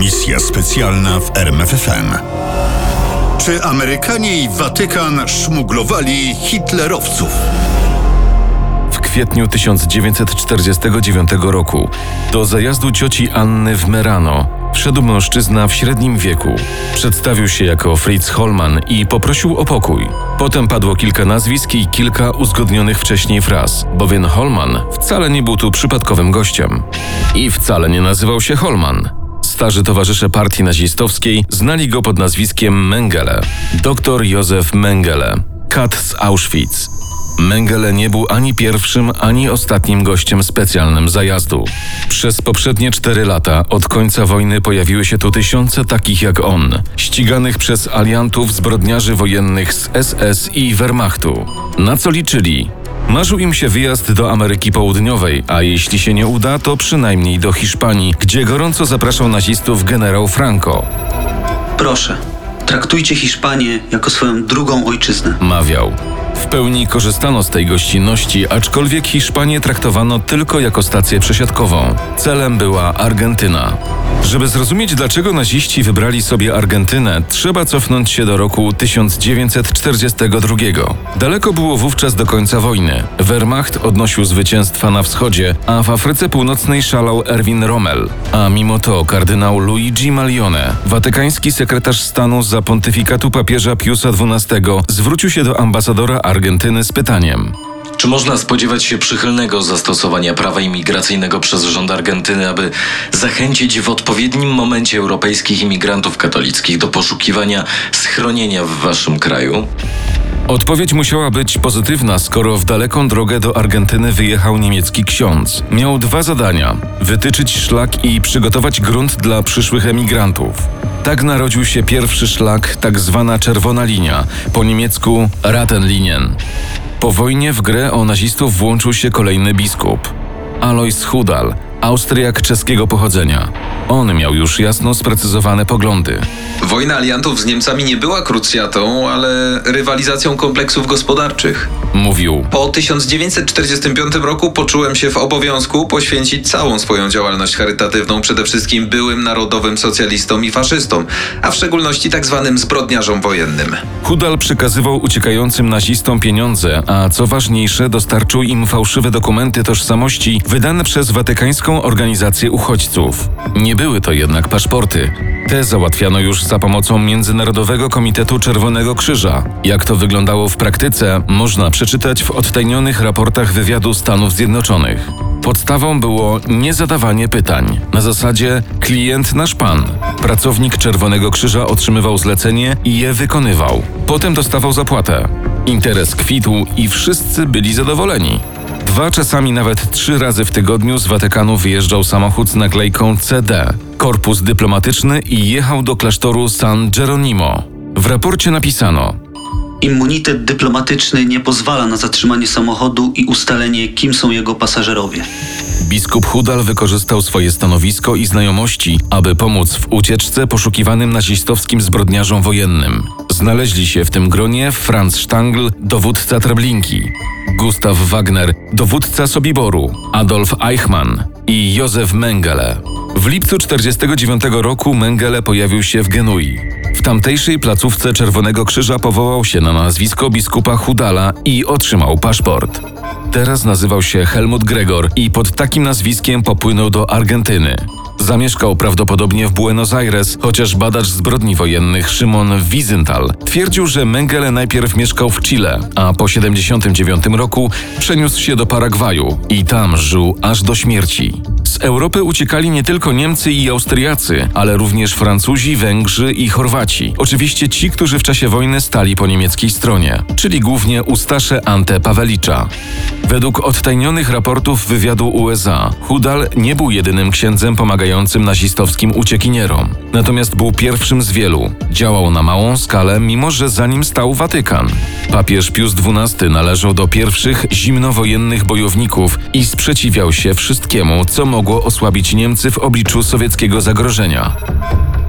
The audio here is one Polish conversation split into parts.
Misja specjalna w RMFFM. Czy Amerykanie i Watykan szmuglowali hitlerowców? W kwietniu 1949 roku do zajazdu cioci Anny w Merano wszedł mężczyzna w średnim wieku. Przedstawił się jako Fritz Holman i poprosił o pokój. Potem padło kilka nazwisk i kilka uzgodnionych wcześniej fraz, bowiem Holman wcale nie był tu przypadkowym gościem. I wcale nie nazywał się Holman. Starzy towarzysze partii nazistowskiej znali go pod nazwiskiem Mengele. Dr Józef Mengele, kat z Auschwitz. Mengele nie był ani pierwszym, ani ostatnim gościem specjalnym zajazdu. Przez poprzednie cztery lata od końca wojny pojawiły się tu tysiące takich jak on, ściganych przez aliantów zbrodniarzy wojennych z SS i Wehrmachtu. Na co liczyli? Marzył im się wyjazd do Ameryki Południowej, a jeśli się nie uda, to przynajmniej do Hiszpanii, gdzie gorąco zapraszał nazistów generał Franco. Proszę, traktujcie Hiszpanię jako swoją drugą ojczyznę. Mawiał. W pełni korzystano z tej gościnności, aczkolwiek Hiszpanię traktowano tylko jako stację przesiadkową. Celem była Argentyna. Żeby zrozumieć, dlaczego naziści wybrali sobie Argentynę, trzeba cofnąć się do roku 1942. Daleko było wówczas do końca wojny. Wehrmacht odnosił zwycięstwa na wschodzie, a w Afryce Północnej szalał Erwin Rommel. A mimo to kardynał Luigi Malione, watykański sekretarz stanu za pontyfikatu papieża Piusa XII, zwrócił się do ambasadora Argentyny z pytaniem: Czy można spodziewać się przychylnego zastosowania prawa imigracyjnego przez rząd Argentyny, aby zachęcić w odpowiednim momencie europejskich imigrantów katolickich do poszukiwania schronienia w waszym kraju? Odpowiedź musiała być pozytywna, skoro w daleką drogę do Argentyny wyjechał niemiecki ksiądz. Miał dwa zadania: wytyczyć szlak i przygotować grunt dla przyszłych emigrantów. Tak narodził się pierwszy szlak, tak zwana czerwona linia, po niemiecku Ratenlinien. Po wojnie w grę o nazistów włączył się kolejny biskup. Alois Hudal, Austriak czeskiego pochodzenia. On miał już jasno sprecyzowane poglądy. Wojna aliantów z Niemcami nie była krucjatą, ale rywalizacją kompleksów gospodarczych. Mówił: Po 1945 roku poczułem się w obowiązku poświęcić całą swoją działalność charytatywną przede wszystkim byłym narodowym socjalistom i faszystom, a w szczególności tak zwanym zbrodniarzom wojennym. Hudal przekazywał uciekającym nazistom pieniądze, a co ważniejsze, dostarczył im fałszywe dokumenty tożsamości wydane przez Watykańską Organizację Uchodźców. Nie były to jednak paszporty. Te załatwiano już za pomocą Międzynarodowego Komitetu Czerwonego Krzyża. Jak to wyglądało w praktyce, można przeczytać w odtajnionych raportach wywiadu Stanów Zjednoczonych. Podstawą było niezadawanie pytań. Na zasadzie klient nasz pan. Pracownik Czerwonego Krzyża otrzymywał zlecenie i je wykonywał. Potem dostawał zapłatę. Interes kwitł i wszyscy byli zadowoleni. Dwa, czasami nawet trzy razy w tygodniu z Watykanu wyjeżdżał samochód z naklejką CD, korpus dyplomatyczny i jechał do klasztoru San Geronimo. W raporcie napisano: Immunitet dyplomatyczny nie pozwala na zatrzymanie samochodu i ustalenie, kim są jego pasażerowie. Biskup Hudal wykorzystał swoje stanowisko i znajomości, aby pomóc w ucieczce poszukiwanym nazistowskim zbrodniarzom wojennym. Znaleźli się w tym gronie Franz Stangl, dowódca Treblinki, Gustav Wagner, dowódca Sobiboru, Adolf Eichmann i Józef Mengele. W lipcu 1949 roku Mengele pojawił się w Genui. W tamtejszej placówce Czerwonego Krzyża powołał się na nazwisko biskupa Hudala i otrzymał paszport. Teraz nazywał się Helmut Gregor i pod takim nazwiskiem popłynął do Argentyny. Zamieszkał prawdopodobnie w Buenos Aires, chociaż badacz zbrodni wojennych Szymon Wiesenthal twierdził, że Mengele najpierw mieszkał w Chile, a po 79 roku przeniósł się do Paragwaju i tam żył aż do śmierci. Europy uciekali nie tylko Niemcy i Austriacy, ale również Francuzi, Węgrzy i Chorwaci. Oczywiście ci, którzy w czasie wojny stali po niemieckiej stronie, czyli głównie Ustasze Ante Pawelicza. Według odtajnionych raportów wywiadu USA, Hudal nie był jedynym księdzem pomagającym nazistowskim uciekinierom. Natomiast był pierwszym z wielu. Działał na małą skalę, mimo że za nim stał Watykan. Papież Pius XII należał do pierwszych zimnowojennych bojowników i sprzeciwiał się wszystkiemu, co mogło osłabić Niemcy w obliczu sowieckiego zagrożenia.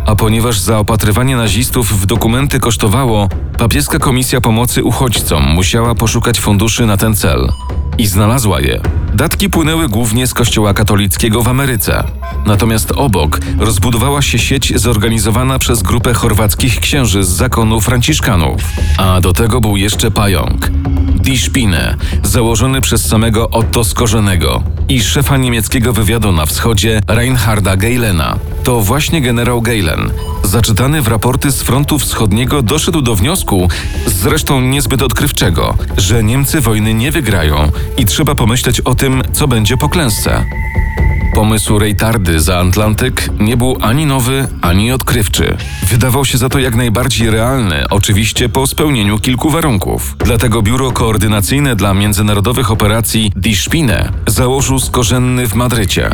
A ponieważ zaopatrywanie nazistów w dokumenty kosztowało, papieska komisja pomocy uchodźcom musiała poszukać funduszy na ten cel. I znalazła je. Datki płynęły głównie z Kościoła katolickiego w Ameryce. Natomiast obok rozbudowała się sieć zorganizowana przez grupę chorwackich księży z zakonu Franciszkanów. A do tego był jeszcze pająk. Die Spinne, założony przez samego Otto Skorzenego i szefa niemieckiego wywiadu na wschodzie Reinharda Geilena. To właśnie generał Geilen, zaczytany w raporty z frontu wschodniego, doszedł do wniosku, zresztą niezbyt odkrywczego, że Niemcy wojny nie wygrają i trzeba pomyśleć o tym, co będzie po klęsce. Pomysł Rejtardy za Atlantyk nie był ani nowy, ani odkrywczy. Wydawał się za to jak najbardziej realny, oczywiście po spełnieniu kilku warunków. Dlatego Biuro Koordynacyjne dla Międzynarodowych Operacji Die Spinne założył skorzenny w Madrycie.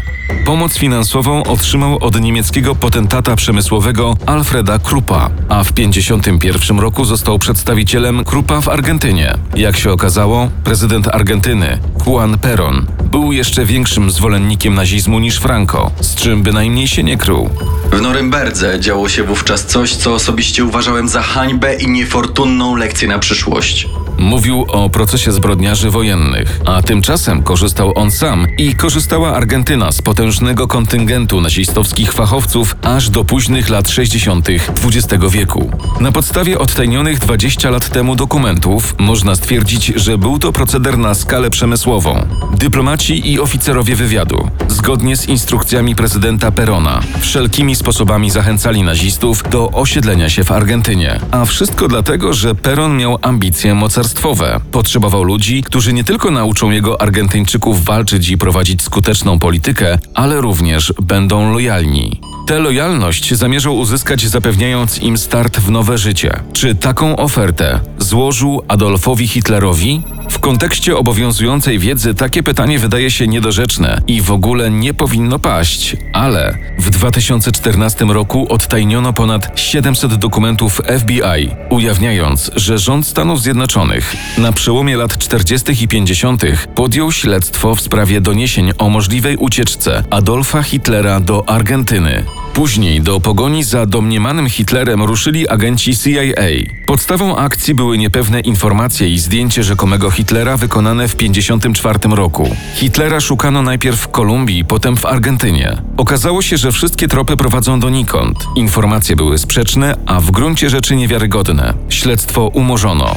Pomoc finansową otrzymał od niemieckiego potentata przemysłowego Alfreda Kruppa, a w 1951 roku został przedstawicielem Kruppa w Argentynie. Jak się okazało, prezydent Argentyny, Juan Perón, był jeszcze większym zwolennikiem nazizmu niż Franco, z czym bynajmniej się nie krył. W Norymberdze działo się wówczas coś, co osobiście uważałem za hańbę i niefortunną lekcję na przyszłość. Mówił o procesie zbrodniarzy wojennych, a tymczasem korzystał on sam i korzystała Argentyna z potężnego kontyngentu nazistowskich fachowców aż do późnych lat 60. XX wieku. Na podstawie odtajnionych 20 lat temu dokumentów można stwierdzić, że był to proceder na skalę przemysłową. Dyplomaci i oficerowie wywiadu, zgodnie z instrukcjami prezydenta Perona, wszelkimi sposobami zachęcali nazistów do osiedlenia się w Argentynie. A wszystko dlatego, że Peron miał ambicje mocarstwowe. Potrzebował ludzi, którzy nie tylko nauczą jego Argentyńczyków walczyć i prowadzić skuteczną politykę, ale również będą lojalni. Tę lojalność zamierzał uzyskać zapewniając im start w nowe życie. Czy taką ofertę złożył Adolfowi Hitlerowi? W kontekście obowiązującej wiedzy takie pytanie wydaje się niedorzeczne i w ogóle nie powinno paść, ale w 2014 roku odtajniono ponad 700 dokumentów FBI, ujawniając, że rząd Stanów Zjednoczonych na przełomie lat 40. i 50. podjął śledztwo w sprawie doniesień o możliwej ucieczce Adolfa Hitlera do Argentyny. Później do pogoni za domniemanym Hitlerem ruszyli agenci CIA. Podstawą akcji były niepewne informacje i zdjęcie rzekomego Hitlera wykonane w 1954 roku. Hitlera szukano najpierw w Kolumbii, potem w Argentynie. Okazało się, że wszystkie tropy prowadzą donikąd. Informacje były sprzeczne, a w gruncie rzeczy niewiarygodne. Śledztwo umorzono.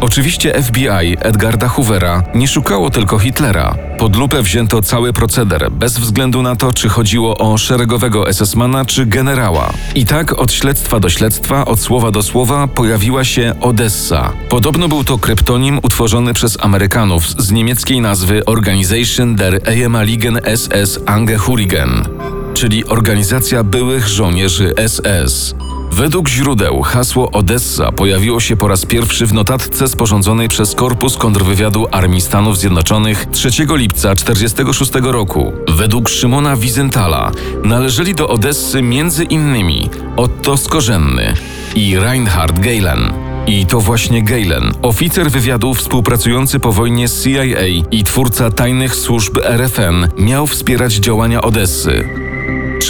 Oczywiście FBI Edgarda Hoovera nie szukało tylko Hitlera. Pod lupę wzięto cały proceder, bez względu na to, czy chodziło o szeregowego SS-mana czy generała. I tak od śledztwa do śledztwa, od słowa do słowa pojawiła się Odessa. Podobno był to kryptonim utworzony przez Amerykanów z niemieckiej nazwy Organisation der Ehemaligen SS Angehörigen, czyli Organizacja Byłych Żołnierzy SS. Według źródeł hasło Odessa pojawiło się po raz pierwszy w notatce sporządzonej przez Korpus Kontrwywiadu Armii Stanów Zjednoczonych 3 lipca 1946 roku. Według Szymona Wizentala należeli do Odessy między innymi Otto Skorzenny i Reinhard Geilen. I to właśnie Geilen, oficer wywiadu współpracujący po wojnie z CIA i twórca tajnych służb RFN, miał wspierać działania Odessy.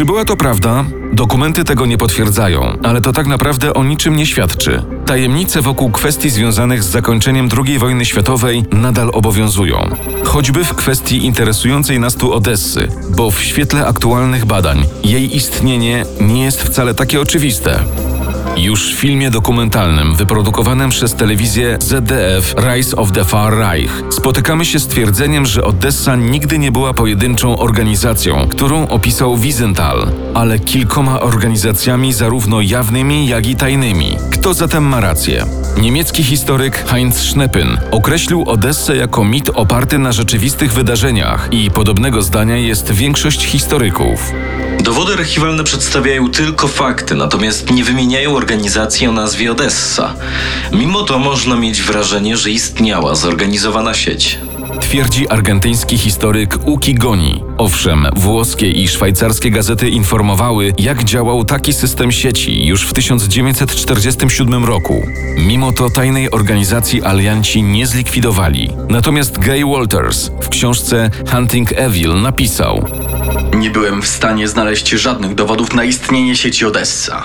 Czy była to prawda? Dokumenty tego nie potwierdzają, ale to tak naprawdę o niczym nie świadczy. Tajemnice wokół kwestii związanych z zakończeniem II wojny światowej nadal obowiązują. Choćby w kwestii interesującej nas tu Odessy, bo w świetle aktualnych badań jej istnienie nie jest wcale takie oczywiste. Już w filmie dokumentalnym wyprodukowanym przez telewizję ZDF Rise of the Far Reich spotykamy się z twierdzeniem, że Odessa nigdy nie była pojedynczą organizacją, którą opisał Wiesenthal, ale kilkoma organizacjami zarówno jawnymi, jak i tajnymi, Kto zatem ma rację? Niemiecki historyk Heinz Schneppen określił Odessę jako mit oparty na rzeczywistych wydarzeniach i podobnego zdania jest większość historyków. Dowody archiwalne przedstawiają tylko fakty, natomiast nie wymieniają organizacji o nazwie Odessa. Mimo to można mieć wrażenie, że istniała zorganizowana sieć. Twierdzi argentyński historyk Uki Goni. Owszem, włoskie i szwajcarskie gazety informowały, jak działał taki system sieci już w 1947 roku. Mimo to tajnej organizacji alianci nie zlikwidowali. Natomiast Gay Walters w książce Hunting Evil napisał: Nie byłem w stanie znaleźć żadnych dowodów na istnienie sieci Odessa.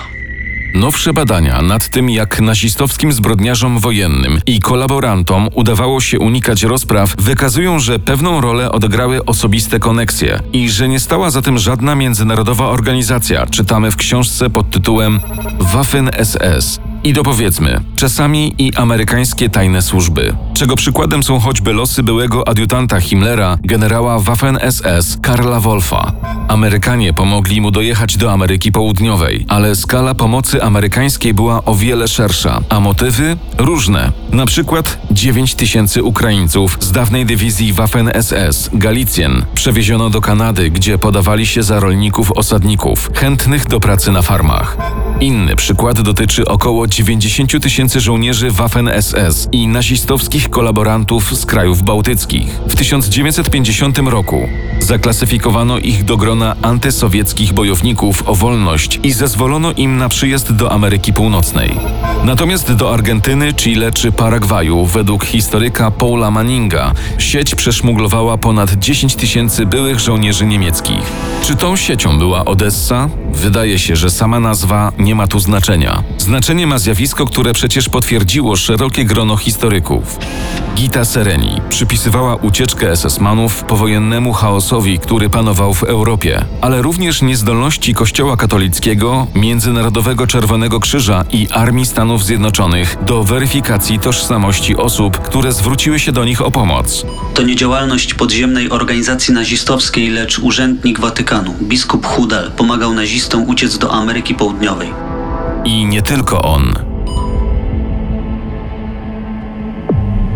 Nowsze badania nad tym, jak nazistowskim zbrodniarzom wojennym i kolaborantom udawało się unikać rozpraw, wykazują, że pewną rolę odegrały osobiste koneksje i że nie stała za tym żadna międzynarodowa organizacja, czytamy w książce pod tytułem Waffen SS. I dopowiedzmy, czasami i amerykańskie tajne służby, czego przykładem są choćby losy byłego adiutanta Himmlera, generała Waffen-SS Karla Wolfa. Amerykanie pomogli mu dojechać do Ameryki Południowej, ale skala pomocy amerykańskiej była o wiele szersza, a motywy różne. Na przykład 9 tysięcy Ukraińców z dawnej dywizji Waffen-SS Galicjen przewieziono do Kanady, gdzie podawali się za rolników osadników, chętnych do pracy na farmach. Inny przykład dotyczy około 90 tysięcy żołnierzy Waffen-SS i nazistowskich kolaborantów z krajów bałtyckich. W 1950 roku zaklasyfikowano ich do grona antysowieckich bojowników o wolność i zezwolono im na przyjazd do Ameryki Północnej. Natomiast do Argentyny, Chile czy Paragwaju, według historyka Paula Manninga, sieć przeszmuglowała ponad 10 tysięcy byłych żołnierzy niemieckich. Czy tą siecią była Odessa? Wydaje się, że sama nazwa nie ma tu znaczenia. Znaczenie ma zjawisko, które przecież potwierdziło szerokie grono historyków. Gita Sereni przypisywała ucieczkę SS-manów powojennemu chaosowi, który panował w Europie, ale również niezdolności Kościoła katolickiego, Międzynarodowego Czerwonego Krzyża i Armii Stanów Zjednoczonych do weryfikacji tożsamości osób, które zwróciły się do nich o pomoc. To nie działalność podziemnej organizacji nazistowskiej, lecz urzędnik Watykanu, biskup Hudal, pomagał nazistom uciec do Ameryki Południowej. I nie tylko on.